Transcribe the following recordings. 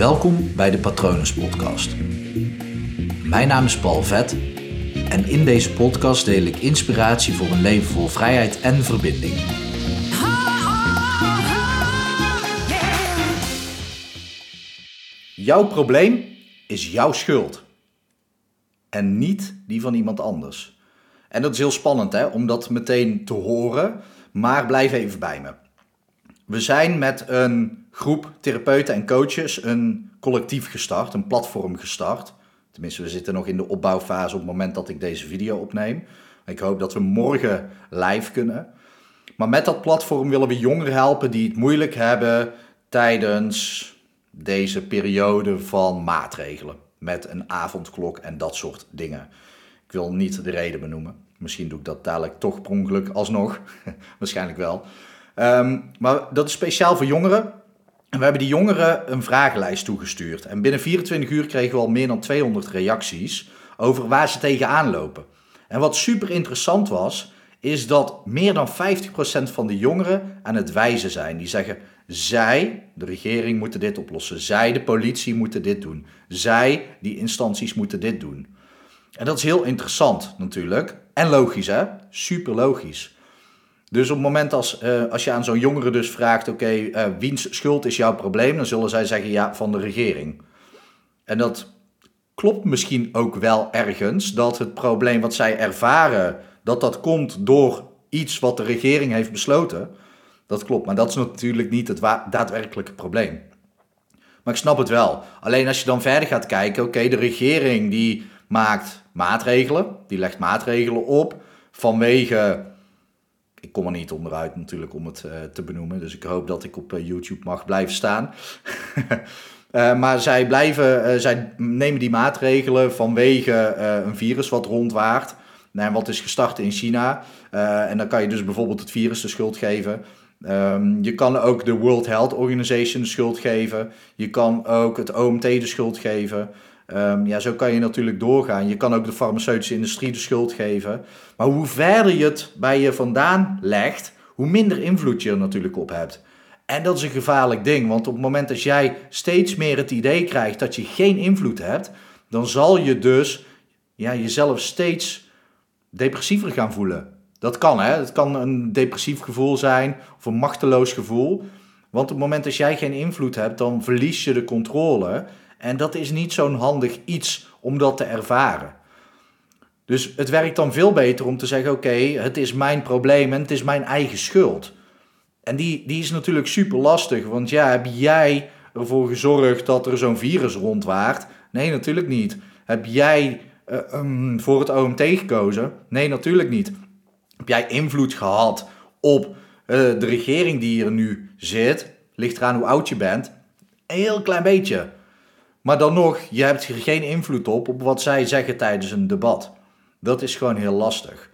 Welkom bij de Patronus Podcast. Mijn naam is Paul Vet en in deze podcast deel ik inspiratie voor een leven vol vrijheid en verbinding. Jouw probleem is jouw schuld en niet die van iemand anders. En dat is heel spannend hè, om dat meteen te horen, maar blijf even bij me. We zijn met een groep therapeuten en coaches een collectief gestart, een platform gestart. Tenminste, we zitten nog in de opbouwfase op het moment dat ik deze video opneem. Ik hoop dat we morgen live kunnen. Maar met dat platform willen we jongeren helpen die het moeilijk hebben tijdens deze periode van maatregelen. Met een avondklok en dat soort dingen. Ik wil niet de reden benoemen. Misschien doe ik dat dadelijk toch per ongeluk alsnog. Waarschijnlijk wel. Ehm, maar dat is speciaal voor jongeren. En we hebben die jongeren een vragenlijst toegestuurd. En binnen 24 uur kregen we al meer dan 200 reacties over waar ze tegenaan lopen. En wat super interessant was, is dat meer dan 50% van de jongeren aan het wijzen zijn. Die zeggen, zij, de regering, moeten dit oplossen. Zij, de politie, moeten dit doen. Zij, die instanties, moeten dit doen. En dat is heel interessant natuurlijk. En logisch, hè? Super logisch. Dus op het moment als, uh, als je aan zo'n jongere dus vraagt, oké, eh, wiens schuld is jouw probleem? Dan zullen zij zeggen, ja, van de regering. En dat klopt misschien ook wel ergens, dat het probleem wat zij ervaren, dat dat komt door iets wat de regering heeft besloten. Dat klopt, maar dat is natuurlijk niet het daadwerkelijke probleem. Maar ik snap het wel. Alleen als je dan verder gaat kijken, oké, de regering die maakt maatregelen, die legt maatregelen op vanwege ik kom er niet onderuit natuurlijk om het uh, te benoemen. Dus ik hoop dat ik op uh, YouTube mag blijven staan. uh, maar zij, blijven, zij nemen die maatregelen vanwege een virus wat rondwaart. Nou, wat is gestart in China. en dan kan je dus bijvoorbeeld het virus de schuld geven. Um, je kan ook de World Health Organization de schuld geven. Je kan ook het OMT de schuld geven. Um, ja, zo kan je natuurlijk doorgaan. Je kan ook de farmaceutische industrie de schuld geven. Maar hoe verder je het bij je vandaan legt, hoe minder invloed je er natuurlijk op hebt. En dat is een gevaarlijk ding, want op het moment dat jij steeds meer het idee krijgt dat je geen invloed hebt, dan zal je dus ja, jezelf steeds depressiever gaan voelen. Dat kan, hè? Het kan een depressief gevoel zijn of een machteloos gevoel. Want op het moment dat jij geen invloed hebt, dan verlies je de controle. En dat is niet zo'n handig iets om dat te ervaren. Dus het werkt dan veel beter om te zeggen: oké, het is mijn probleem en het is mijn eigen schuld. En die, die is natuurlijk super lastig, want ja, heb jij ervoor gezorgd dat er zo'n virus rondwaart? Nee, natuurlijk niet. Heb jij uh, um, voor het OMT gekozen? Nee, natuurlijk niet. Heb jij invloed gehad op uh, de regering die hier nu zit? Ligt eraan hoe oud je bent. Een heel klein beetje. Maar dan nog, je hebt er geen invloed op op wat zij zeggen tijdens een debat. Dat is gewoon heel lastig.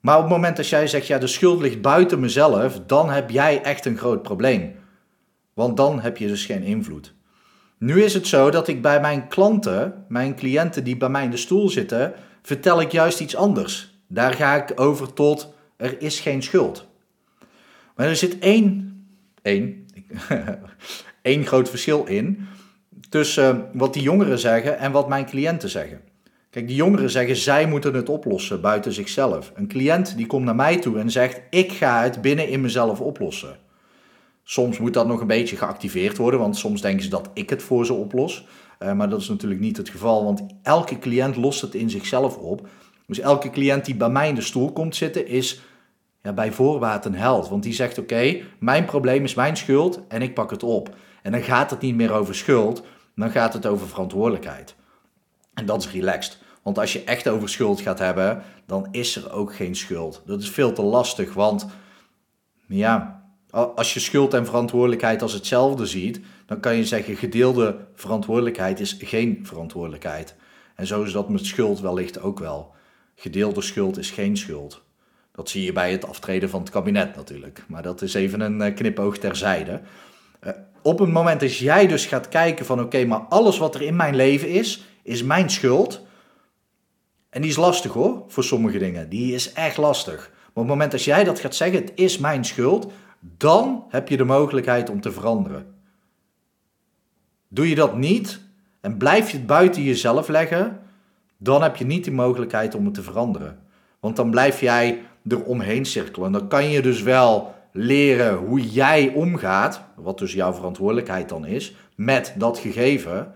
Maar op het moment dat jij zegt, ja, de schuld ligt buiten mezelf, dan heb jij echt een groot probleem. Want dan heb je dus geen invloed. Nu is het zo dat ik bij mijn klanten, mijn cliënten die bij mij in de stoel zitten, vertel ik juist iets anders. Daar ga ik over tot er is geen schuld. Maar er zit één, één, één groot verschil in tussen wat die jongeren zeggen en wat mijn cliënten zeggen. Kijk, die jongeren zeggen zij moeten het oplossen buiten zichzelf. Een cliënt die komt naar mij toe en zegt ik ga het binnen in mezelf oplossen. Soms moet dat nog een beetje geactiveerd worden, want soms denken ze dat ik het voor ze oplos. Uh, maar dat is natuurlijk niet het geval, want elke cliënt lost het in zichzelf op. Dus elke cliënt die bij mij in de stoel komt zitten is ja, bij voorbaat een held. Want die zegt oké, mijn probleem is mijn schuld en ik pak het op. En dan gaat het niet meer over schuld, dan gaat het over verantwoordelijkheid. En dat is relaxed. Want als je echt over schuld gaat hebben, dan is er ook geen schuld. Dat is veel te lastig, want ja, als je schuld en verantwoordelijkheid als hetzelfde ziet, dan kan je zeggen gedeelde verantwoordelijkheid is geen verantwoordelijkheid. En zo is dat met schuld wellicht ook wel. Gedeelde schuld is geen schuld. Dat zie je bij het aftreden van het kabinet natuurlijk. Maar dat is even een eh, knipoog terzijde. Uh, op het moment dat jij dus gaat kijken van oké, maar alles wat er in mijn leven is, is mijn schuld. En die is lastig hoor, voor sommige dingen. Die is echt lastig. Maar op het moment dat jij dat gaat zeggen, het is mijn schuld, dan heb je de mogelijkheid om te veranderen. Doe je dat niet en blijf je het buiten jezelf leggen, dan heb je niet de mogelijkheid om het te veranderen. Want dan blijf jij er omheen cirkelen. Dan kan je dus wel leren hoe jij omgaat, wat dus jouw verantwoordelijkheid dan is, met dat gegeven.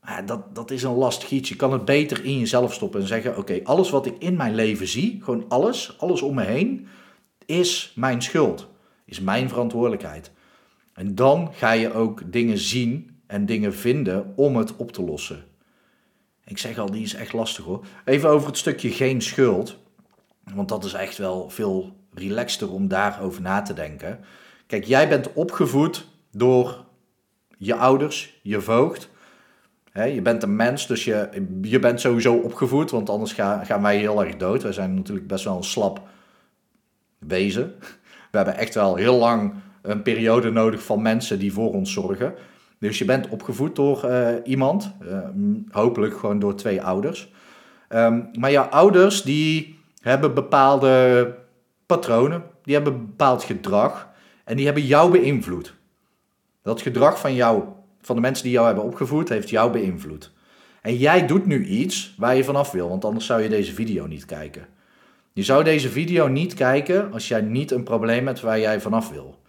Maar dat, dat is een lastig iets. Je kan het beter in jezelf stoppen en zeggen: Oké, alles wat ik in mijn leven zie, gewoon alles, alles om me heen, is mijn schuld, is mijn verantwoordelijkheid. En dan ga je ook dingen zien en dingen vinden om het op te lossen. Ik zeg al, die is echt lastig hoor. Even over het stukje geen schuld. Want dat is echt wel veel relaxter om daarover na te denken. Kijk, jij bent opgevoed door je ouders, je voogd. je bent een mens, dus je, je bent sowieso opgevoed, want anders gaan wij heel erg dood. Wij zijn natuurlijk best wel een slap wezen. We hebben echt wel heel lang een periode nodig van mensen die voor ons zorgen. Dus je bent opgevoed door uh, iemand, uh, hopelijk gewoon door twee ouders. Um, maar jouw ouders die hebben bepaalde patronen, die hebben bepaald gedrag en die hebben jou beïnvloed. Dat gedrag van jou, van de mensen die jou hebben opgevoed, heeft jou beïnvloed. En jij doet nu iets waar je vanaf wil, want anders zou je deze video niet kijken. Je zou deze video niet kijken als jij niet een probleem hebt waar jij vanaf wil.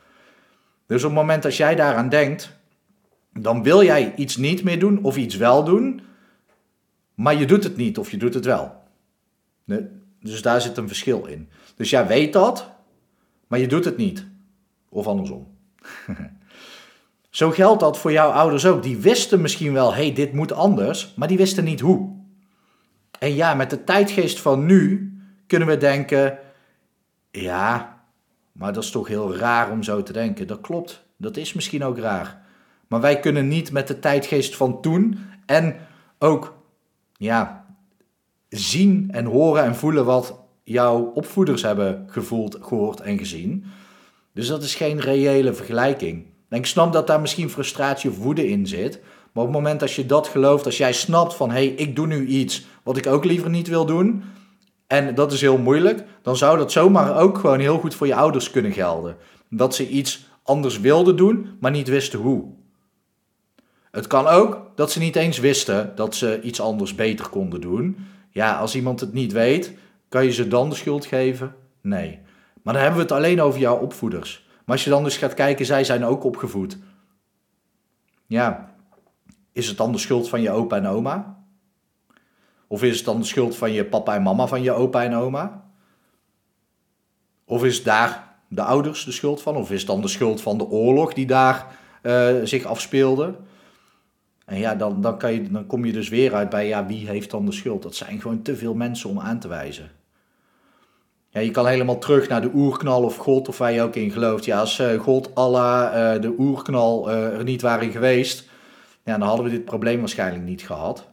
Dus op het moment dat jij daaraan denkt, dan wil jij iets niet meer doen of iets wel doen, maar je doet het niet of je doet het wel. Dus daar zit een verschil in. Dus jij weet dat, maar je doet het niet. Of andersom. Zo geldt dat voor jouw ouders ook. Die wisten misschien wel, hey, dit moet anders, maar die wisten niet hoe. En ja, met de tijdgeest van nu kunnen we denken, ja, maar dat is toch heel raar om zo te denken. Dat klopt, dat is misschien ook raar. Maar wij kunnen niet met de tijdgeest van toen en ook, ja, zien en horen en voelen wat jouw opvoeders hebben gevoeld, gehoord en gezien. Dus dat is geen reële vergelijking. Ik snap dat daar misschien frustratie of woede in zit. Maar op het moment dat je dat gelooft, als jij snapt van hé, hey, ik doe nu iets wat ik ook liever niet wil doen. En dat is heel moeilijk, dan zou dat zomaar ook gewoon heel goed voor je ouders kunnen gelden. Dat ze iets anders wilden doen, maar niet wisten hoe. Het kan ook dat ze niet eens wisten dat ze iets anders beter konden doen. Ja, als iemand het niet weet, kan je ze dan de schuld geven? Nee. Maar dan hebben we het alleen over jouw opvoeders. Maar als je dan dus gaat kijken, zij zijn ook opgevoed. Ja, is het dan de schuld van je opa en oma? Of is het dan de schuld van je papa en mama van je opa en oma? Of is daar de ouders de schuld van? Of is het dan de schuld van de oorlog die daar uh, zich afspeelde? En ja, dan, dan, kan je, dan kom je dus weer uit bij, ja, wie heeft dan de schuld? Dat zijn gewoon te veel mensen om aan te wijzen. Ja, je kan helemaal terug naar de oerknal of God, of waar je ook in gelooft. Ja, als uh, God, Allah, uh, de oerknal uh, er niet waren geweest, ja, dan hadden we dit probleem waarschijnlijk niet gehad.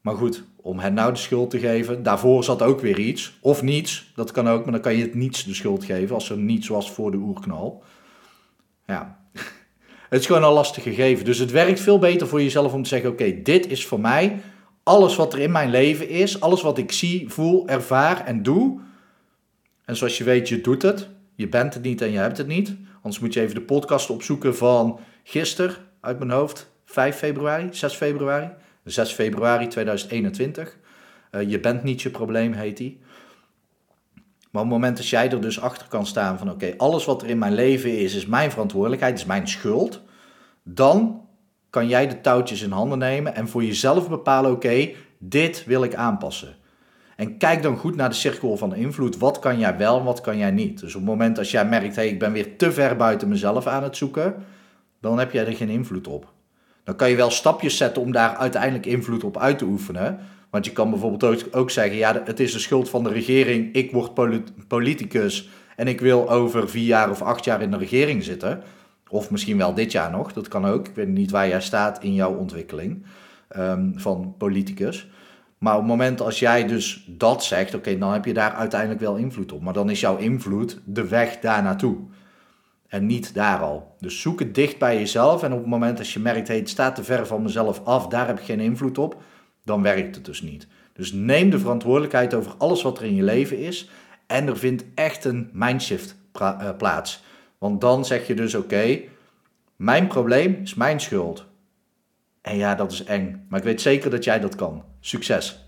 Maar goed, om hen nou de schuld te geven, daarvoor zat ook weer iets. Of niets, dat kan ook, maar dan kan je het niets de schuld geven als er niets was voor de oerknal. Ja, het is gewoon een lastig gegeven. Dus het werkt veel beter voor jezelf om te zeggen: oké, dit is voor mij alles wat er in mijn leven is, alles wat ik zie, voel, ervaar en doe. En zoals je weet, je doet het. Je bent het niet en je hebt het niet. Anders moet je even de podcast opzoeken van gisteren uit mijn hoofd, 5 februari, 6 februari. 6 februari 2021. Uh, je bent niet je probleem, heet die. Maar op het moment dat jij er dus achter kan staan van oké, alles wat er in mijn leven is, is mijn verantwoordelijkheid, is mijn schuld. Dan kan jij de touwtjes in handen nemen en voor jezelf bepalen oké, dit wil ik aanpassen. En kijk dan goed naar de cirkel van invloed. Wat kan jij wel en wat kan jij niet? Dus op het moment dat jij merkt, hey, ik ben weer te ver buiten mezelf aan het zoeken, dan heb jij er geen invloed op. Dan kan je wel stapjes zetten om daar uiteindelijk invloed op uit te oefenen. Want je kan bijvoorbeeld ook zeggen, ja, het is de schuld van de regering, ik word politicus en ik wil over vier jaar of acht jaar in de regering zitten. Of misschien wel dit jaar nog, dat kan ook. Ik weet niet waar jij staat in jouw ontwikkeling um, van politicus. Maar op het moment als jij dus dat zegt, oké, dan heb je daar uiteindelijk wel invloed op. Maar dan is jouw invloed de weg daar naartoe. En niet daar al. Dus zoek het dicht bij jezelf. En op het moment dat je merkt, hey, het staat te ver van mezelf af, daar heb ik geen invloed op, dan werkt het dus niet. Dus neem de verantwoordelijkheid over alles wat er in je leven is. En er vindt echt een mindshift eh, plaats. Want dan zeg je dus: oké, Mijn probleem is mijn schuld. En ja, dat is eng, maar ik weet zeker dat jij dat kan. Succes!